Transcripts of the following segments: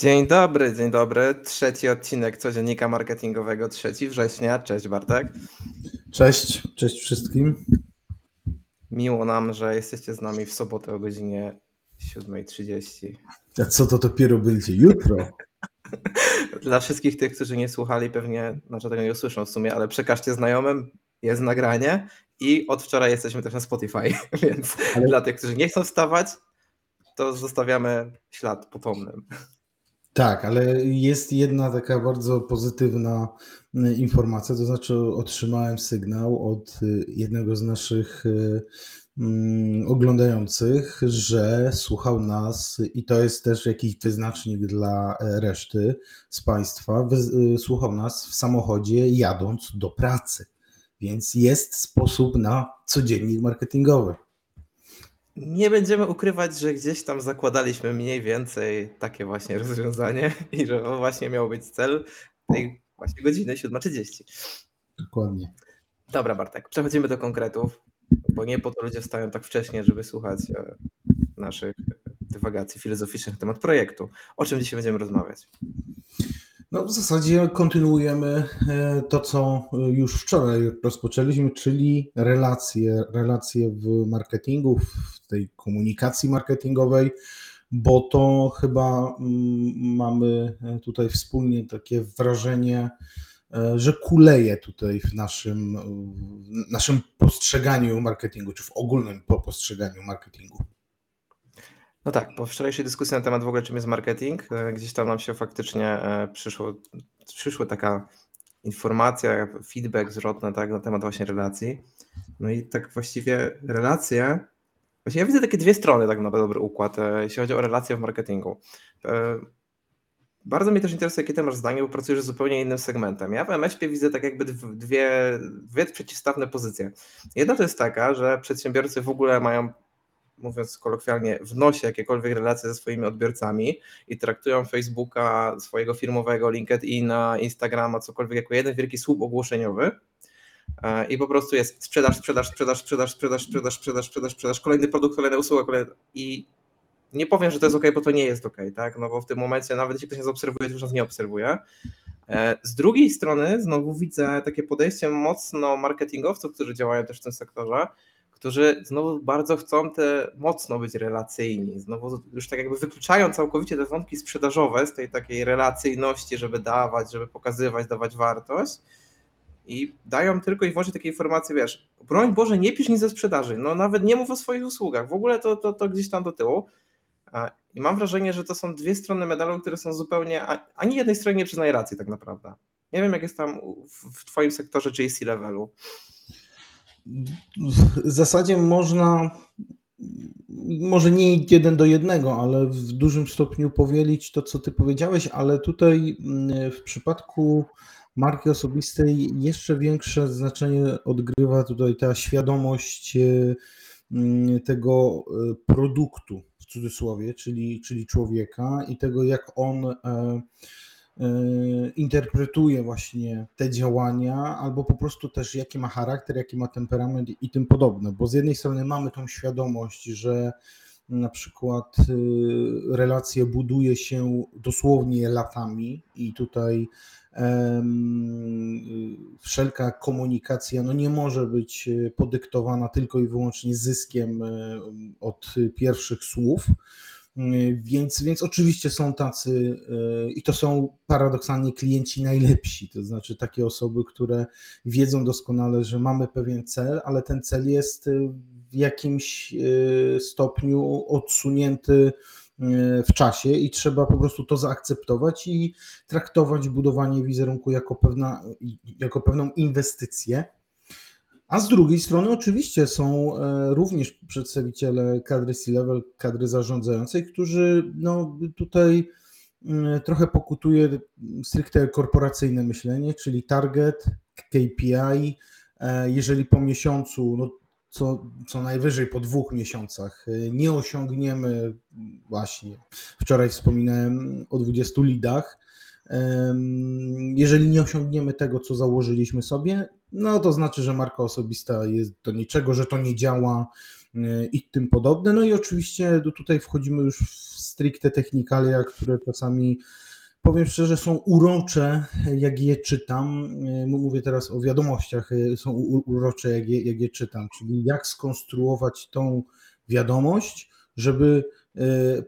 Dzień dobry, dzień dobry. Trzeci odcinek codziennika marketingowego 3 września. Cześć Bartek. Cześć, cześć wszystkim. Miło nam, że jesteście z nami w sobotę o godzinie 7.30. A co to dopiero będzie jutro? Dla wszystkich tych, którzy nie słuchali, pewnie, znaczy tego nie usłyszą w sumie, ale przekażcie znajomym, jest nagranie i od wczoraj jesteśmy też na Spotify, więc ale... dla tych, którzy nie chcą wstawać, to zostawiamy ślad potomny. Tak, ale jest jedna taka bardzo pozytywna y, informacja, to znaczy otrzymałem sygnał od y, jednego z naszych y, mm, oglądających, że słuchał nas i to jest też jakiś wyznacznik dla e, reszty z Państwa, słuchał nas w samochodzie jadąc do pracy. Więc jest sposób na codziennik marketingowy. Nie będziemy ukrywać, że gdzieś tam zakładaliśmy mniej więcej takie właśnie rozwiązanie i że to właśnie miał być cel tej właśnie godziny 7.30. Dokładnie. Dobra, Bartek, przechodzimy do konkretów, bo nie po to ludzie wstają tak wcześnie, żeby słuchać e, naszych dywagacji filozoficznych na temat projektu. O czym dzisiaj będziemy rozmawiać? No, w zasadzie kontynuujemy e, to, co już wczoraj rozpoczęliśmy, czyli relacje, relacje w marketingu, w tej komunikacji marketingowej, bo to chyba mm, mamy tutaj wspólnie takie wrażenie, e, że kuleje tutaj w naszym, w naszym postrzeganiu marketingu, czy w ogólnym postrzeganiu marketingu. No tak, po wczorajszej dyskusji na temat w ogóle czym jest marketing, e, gdzieś tam nam się faktycznie e, przyszło, przyszła taka informacja, feedback zwrotny tak, na temat właśnie relacji. No i tak właściwie relacje, właśnie ja widzę takie dwie strony tak na dobry układ, e, jeśli chodzi o relacje w marketingu. Bardzo mnie też interesuje, jakie ty masz zdanie, bo pracujesz z zupełnie innym segmentem. Ja w MŚP widzę tak jakby dwie, dwie przeciwstawne pozycje. Jedna to jest taka, że przedsiębiorcy w ogóle mają mówiąc kolokwialnie, w nosie jakiekolwiek relacje ze swoimi odbiorcami i traktują Facebooka, swojego firmowego, LinkedIna, Instagrama, cokolwiek jako jeden wielki słup ogłoszeniowy. E, I po prostu jest sprzedaż, sprzedaż, sprzedaż, sprzedaż, sprzedaż, sprzedaż, sprzedaż, sprzedaż, sprzedaż, kolejny produkt, kolejna usługa, kolejna... i nie powiem, że to jest ok, bo to nie jest ok, tak? No bo w tym momencie nawet jeśli ktoś nas obserwuje, to już nas nie obserwuje. E, z drugiej strony znowu widzę takie podejście mocno marketingowców, którzy działają też w tym sektorze, którzy znowu bardzo chcą te mocno być relacyjni, znowu już tak jakby wykluczają całkowicie te wątki sprzedażowe z tej takiej relacyjności, żeby dawać, żeby pokazywać, dawać wartość i dają tylko i wyłącznie takie informacje, wiesz, broń Boże, nie pisz nic ze sprzedaży, no nawet nie mów o swoich usługach, w ogóle to, to, to gdzieś tam do tyłu. I mam wrażenie, że to są dwie strony medalu, które są zupełnie, ani jednej stronie nie przyznaje racji tak naprawdę. Nie wiem, jak jest tam w Twoim sektorze JC levelu w zasadzie można, może nie jeden do jednego, ale w dużym stopniu powielić to, co ty powiedziałeś, ale tutaj mm, w przypadku marki osobistej jeszcze większe znaczenie odgrywa tutaj ta świadomość e, mm, tego e, produktu w cudzysłowie, czyli, czyli człowieka i tego, jak on e, interpretuje właśnie te działania, albo po prostu też jaki ma charakter, jaki ma temperament i tym podobne. Bo z jednej strony mamy tą świadomość, że na przykład y, relacje buduje się dosłownie latami i tutaj wszelka komunikacja no nie może być podyktowana tylko i wyłącznie zyskiem y, od pierwszych słów więc, więc oczywiście są tacy, e, i to są paradoksalnie klienci najlepsi, to znaczy takie osoby, które wiedzą doskonale, że mamy pewien cel, ale ten cel jest e, w jakimś e, stopniu odsunięty w czasie i trzeba po prostu to zaakceptować i traktować budowanie wizerunku jako, pewna, jako pewną inwestycję a z drugiej strony oczywiście są e, również przedstawiciele kadry C-level, kadry zarządzającej, którzy no, tutaj mm, trochę pokutuje stricte korporacyjne myślenie, czyli target, KPI. E, jeżeli po miesiącu, no, co, co najwyżej po dwóch miesiącach e, nie osiągniemy, właśnie wczoraj wspominałem o 20 lidach, jeżeli nie osiągniemy tego, co założyliśmy sobie, no to znaczy, że marka osobista jest do niczego, że to nie działa, i tym podobne. No i oczywiście tutaj wchodzimy już w stricte technikalia, które czasami powiem szczerze, są urocze, jak je czytam. Mówię teraz o wiadomościach, są urocze, jak je, jak je czytam, czyli jak skonstruować tą wiadomość, żeby e,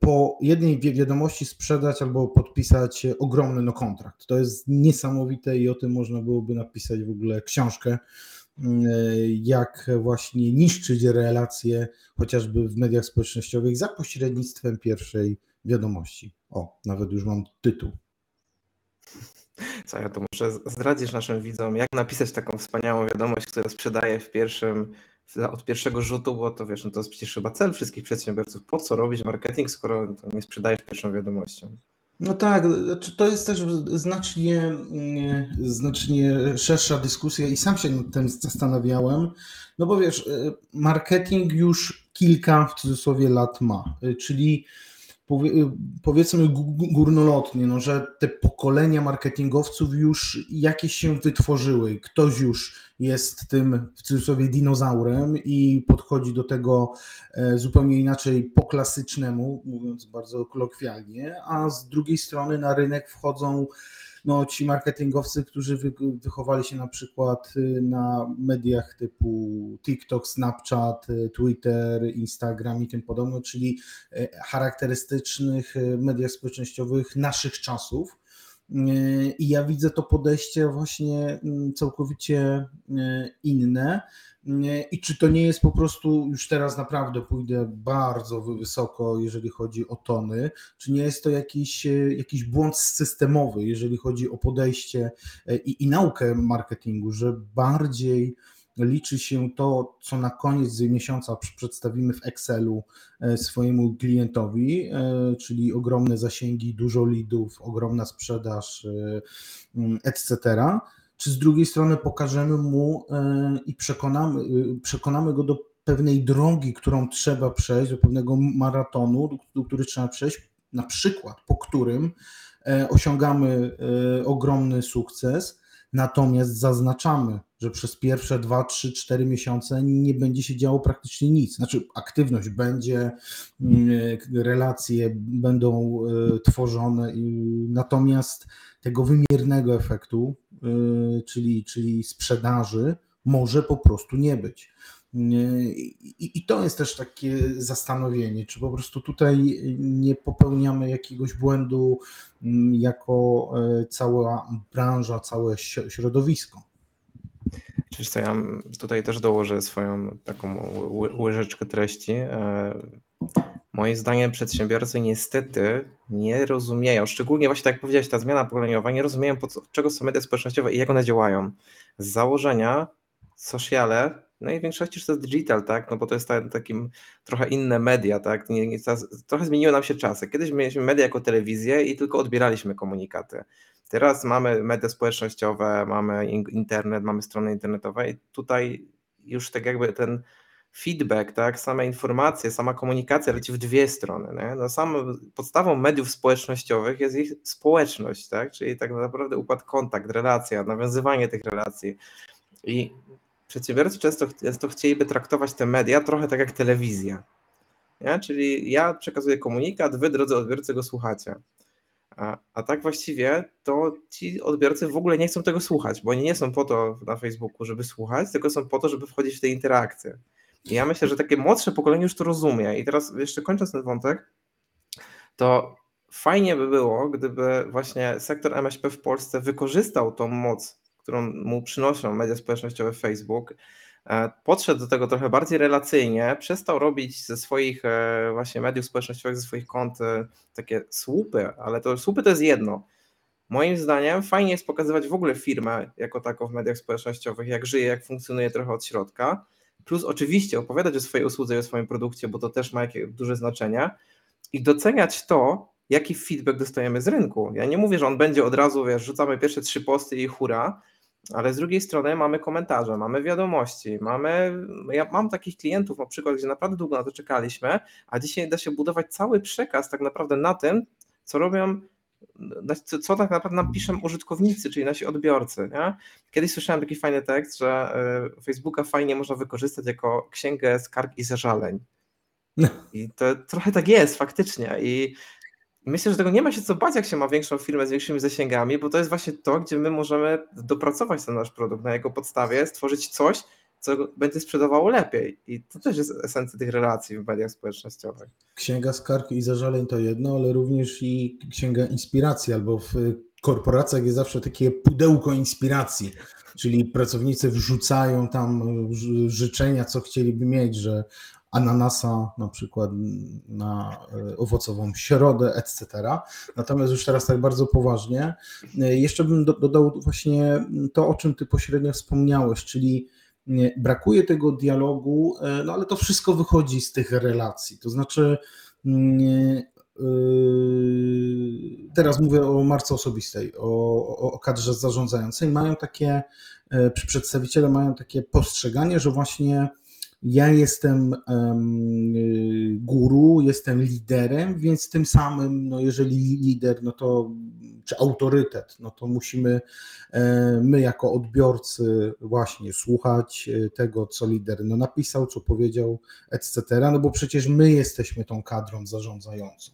po jednej wiadomości sprzedać albo podpisać ogromny no kontrakt. To jest niesamowite i o tym można byłoby napisać w ogóle książkę, e, jak właśnie niszczyć relacje chociażby w mediach społecznościowych za pośrednictwem pierwszej wiadomości. O, nawet już mam tytuł. Co ja to muszę zdradzić naszym widzom, jak napisać taką wspaniałą wiadomość, która sprzedaje w pierwszym od pierwszego rzutu, bo to wiesz, no to jest przecież chyba cel wszystkich przedsiębiorców. Po co robić marketing, skoro nie sprzedajesz pierwszą wiadomością? No tak, znaczy to jest też znacznie, znacznie szersza dyskusja i sam się nad tym zastanawiałem, no bo wiesz, marketing już kilka w cudzysłowie lat ma, czyli powiedzmy górnolotnie, no, że te pokolenia marketingowców już jakieś się wytworzyły. Ktoś już jest tym w cudzysłowie dinozaurem i podchodzi do tego e, zupełnie inaczej po klasycznemu, mówiąc bardzo kolokwialnie, a z drugiej strony na rynek wchodzą no, ci marketingowcy, którzy wy, wychowali się na przykład y, na mediach typu TikTok, Snapchat, y, Twitter, Instagram i tym podobne, czyli y, charakterystycznych mediach społecznościowych naszych czasów. I ja widzę to podejście właśnie mm, całkowicie inne. I czy to nie jest po prostu, już teraz naprawdę pójdę bardzo wysoko, jeżeli chodzi o tony, czy nie jest to jakiś, e, jakiś błąd systemowy, jeżeli chodzi o podejście e, i, i naukę marketingu, że bardziej liczy się to, co na koniec miesiąca przedstawimy w Excelu e, swojemu klientowi, czyli ogromne zasięgi, dużo lidów, ogromna sprzedaż, etc czy z drugiej strony pokażemy mu e, i przekonamy, e, przekonamy go do pewnej drogi, którą trzeba przejść, do pewnego maratonu, do który trzeba przejść, na przykład po którym e, osiągamy ogromny sukces, natomiast zaznaczamy, że przez pierwsze 2, 3, 4 miesiące nie będzie się działo praktycznie nic. Znaczy, aktywność będzie, mm, relacje będą tworzone, natomiast tego wymiernego efektu, y, czyli, czyli sprzedaży, może po prostu nie być. Y, I, I, to jest też takie zastanowienie, czy po prostu tutaj nie popełniamy jakiegoś błędu mm, jako e, cała branża, całe środowisko. Czyż to ja tutaj też dołożę swoją taką łyżeczkę treści. E, Moim zdaniem przedsiębiorcy niestety nie rozumieją, szczególnie właśnie tak jak powiedziałeś, ta zmiana pokoleniowa, nie rozumieją, po co, czego są media społecznościowe i jak one działają. Z założenia sociale, no i w większości to jest digital, tak, no bo to jest takim trochę inne media, tak, nie, nie, trochę zmieniły nam się czasy. Kiedyś mieliśmy media jako telewizję i tylko odbieraliśmy komunikaty. Teraz mamy media społecznościowe, mamy internet, mamy strony internetowe i tutaj już tak jakby ten feedback, tak, same informacje, sama komunikacja leci w dwie strony. Nie? No sam, podstawą mediów społecznościowych jest ich społeczność, tak? czyli tak naprawdę układ kontakt, relacja, nawiązywanie tych relacji. I przedsiębiorcy często, często chcieliby traktować te media trochę tak jak telewizja. Czyli ja przekazuję komunikat, wy drodzy odbiorcy go słuchacie. A, a tak właściwie to ci odbiorcy w ogóle nie chcą tego słuchać, bo oni nie są po to na Facebooku, żeby słuchać, tylko są po to, żeby wchodzić w te interakcje. I ja myślę, że takie młodsze pokolenie już to rozumie. I teraz jeszcze kończąc ten wątek, to fajnie by było, gdyby właśnie sektor MŚP w Polsce wykorzystał tą moc, którą mu przynoszą media społecznościowe Facebook, e, podszedł do tego trochę bardziej relacyjnie, przestał robić ze swoich e, właśnie mediów społecznościowych, ze swoich kont e, takie słupy, ale to słupy to jest jedno. Moim zdaniem fajnie jest pokazywać w ogóle firmę jako taką w mediach społecznościowych, jak żyje, jak funkcjonuje trochę od środka, plus oczywiście opowiadać o swojej usłudze i o swoim produkcie, bo to też ma jakieś duże znaczenie i doceniać to, jaki feedback dostajemy z rynku. Ja nie mówię, że on będzie od razu, wiesz, rzucamy pierwsze trzy posty i hura, ale z drugiej strony mamy komentarze, mamy wiadomości, mamy, ja mam takich klientów na przykład, gdzie naprawdę długo na to czekaliśmy, a dzisiaj da się budować cały przekaz tak naprawdę na tym, co robią co tak naprawdę nam piszą użytkownicy, czyli nasi odbiorcy. Nie? Kiedyś słyszałem taki fajny tekst, że y, Facebooka fajnie można wykorzystać jako księgę skarg i zażaleń. No. I to trochę tak jest faktycznie. I myślę, że tego nie ma się co bać, jak się ma większą firmę z większymi zasięgami, bo to jest właśnie to, gdzie my możemy dopracować ten nasz produkt, na jego podstawie stworzyć coś, co będzie sprzedawało lepiej. I to też jest esencja tych relacji w mediach społecznościowych. Księga skarg i zażaleń to jedno, ale również i księga inspiracji, albo w korporacjach jest zawsze takie pudełko inspiracji, czyli pracownicy wrzucają tam życzenia, co chcieliby mieć, że ananasa na przykład na e, owocową środę, etc. Natomiast już teraz tak bardzo poważnie, e, jeszcze bym dodał właśnie to, o czym ty pośrednio wspomniałeś, czyli brakuje tego dialogu, e, no ale to wszystko wychodzi z tych relacji. To znaczy, mm, teraz mówię o marce osobistej, o, o kadrze zarządzającej, mają takie, przedstawiciele mają takie postrzeganie, że właśnie ja jestem guru, jestem liderem, więc tym samym, no jeżeli lider, no to czy autorytet, no to musimy e, my jako odbiorcy właśnie słuchać e, tego, co lider no napisał, co powiedział, etc., no bo przecież my jesteśmy tą kadrą zarządzającą.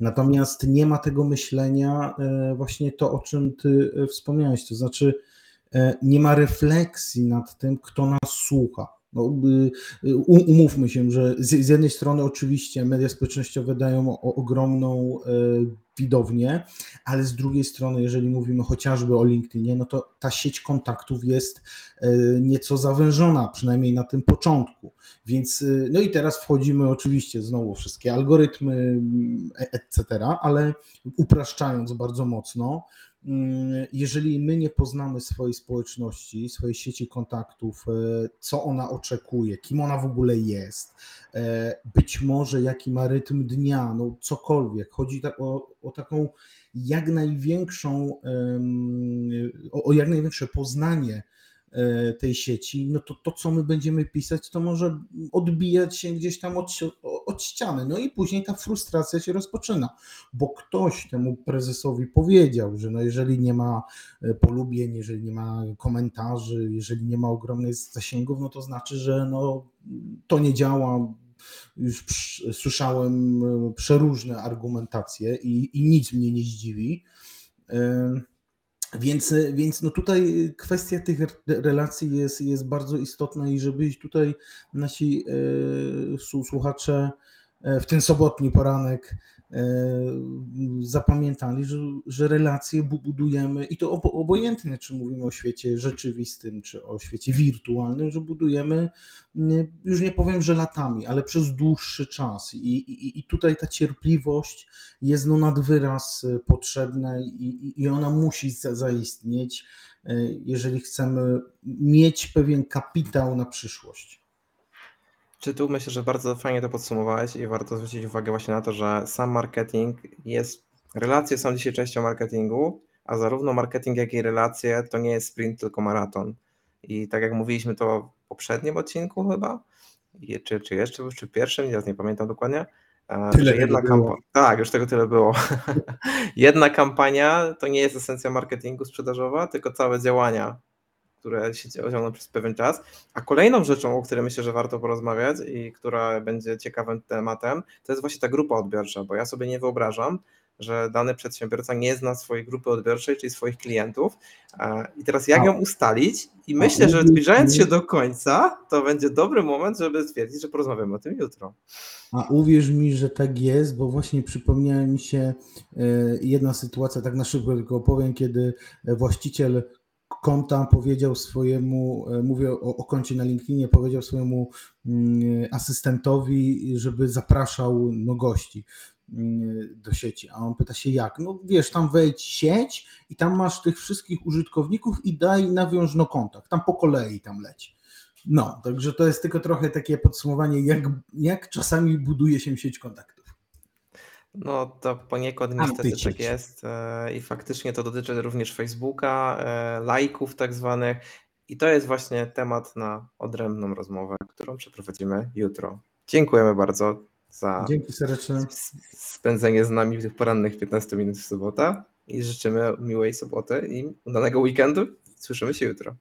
Natomiast nie ma tego myślenia e, właśnie to, o czym ty wspomniałeś, to znaczy nie ma refleksji nad tym, kto nas słucha no, y, umówmy się, że z, jednej strony oczywiście media społecznościowe dają ogromną e, widownię, ale z drugiej strony, jeżeli mówimy chociażby o LinkedInie, no to ta sieć kontaktów jest e, nieco zawężona, przynajmniej na tym początku. Więc, y, no i teraz wchodzimy oczywiście znowu wszystkie algorytmy, e, etc., ale upraszczając bardzo mocno, jeżeli my nie poznamy swojej społeczności, swojej sieci kontaktów, e, co ona oczekuje, kim ona w ogóle jest, e, być może jaki ma rytm dnia, no cokolwiek. Chodzi o, o taką jak największą, o, o jak największe poznanie tej sieci, no to to, co my będziemy pisać, to może odbijać się gdzieś tam od, od ściany. No i później ta frustracja się rozpoczyna, bo ktoś temu prezesowi powiedział, że no jeżeli nie ma e, polubień, jeżeli nie ma komentarzy, jeżeli nie ma ogromnych zasięgów, no to znaczy, że no, to nie działa, już słyszałem e, przeróżne argumentacje i, i nic mnie nie zdziwi. Więc, więc no tutaj kwestia tych relacji jest, jest bardzo istotna i żeby tutaj nasi e, słuchacze w ten sobotni poranek E, zapamiętali, że, że relacje budujemy i to obojętnie, czy mówimy o świecie rzeczywistym, czy o świecie wirtualnym, że budujemy, już nie powiem, że latami, ale przez dłuższy czas. I, i, i tutaj ta cierpliwość jest no nad wyraz potrzebna i, i ona musi zaistnieć, e, jeżeli chcemy mieć pewien kapitał na przyszłość. Czy tu myślę, że bardzo fajnie to podsumowałeś i warto zwrócić uwagę właśnie na to, że sam marketing jest, relacje są dzisiaj częścią marketingu, a zarówno marketing, jak i relacje to nie jest sprint, tylko maraton. I tak jak mówiliśmy to w poprzednim odcinku chyba, czy, czy jeszcze, czy w pierwszym, ja nie pamiętam dokładnie, e, Tyle jedna kampania. Tak, już tego tyle było. jedna kampania to nie jest esencja marketingu sprzedażowa, tylko całe działania które się ciągną przez pewien czas. A kolejną rzeczą, o której myślę, że warto porozmawiać i która będzie ciekawym tematem, to jest właśnie ta grupa odbiorcza, bo ja sobie nie wyobrażam, że dany przedsiębiorca nie zna swojej grupy odbiorczej, czyli swoich klientów. I teraz jak ją ustalić? I myślę, że zbliżając się do końca, to będzie dobry moment, żeby stwierdzić, że porozmawiamy o tym jutro. A uwierz mi, że tak jest, bo właśnie przypomniała mi się e, jedna sytuacja, tak na szybko tylko opowiem, kiedy właściciel konta powiedział swojemu, e, mówię o, o koncie na LinkedInie, powiedział swojemu mm, asystentowi, żeby zapraszał no, gości mm, do sieci. A on pyta się jak? No wiesz, tam wejdź sieć i tam masz tych wszystkich użytkowników i daj nawiąż no kontakt. Tam po kolei tam leci. No, także to jest tylko trochę takie podsumowanie, jak, jak czasami buduje się sieć kontaktów. No to poniekąd niestety tak jest e, i faktycznie to dotyczy również Facebooka, e, lajków tak zwanych i to jest właśnie temat na odrębną rozmowę, którą przeprowadzimy jutro. Dziękujemy bardzo. za Dzięki serdecznie. s- spędzenie z nami w tych porannych 15 minut w sobotę i życzymy miłej soboty i udanego weekendu. Słyszymy się jutro.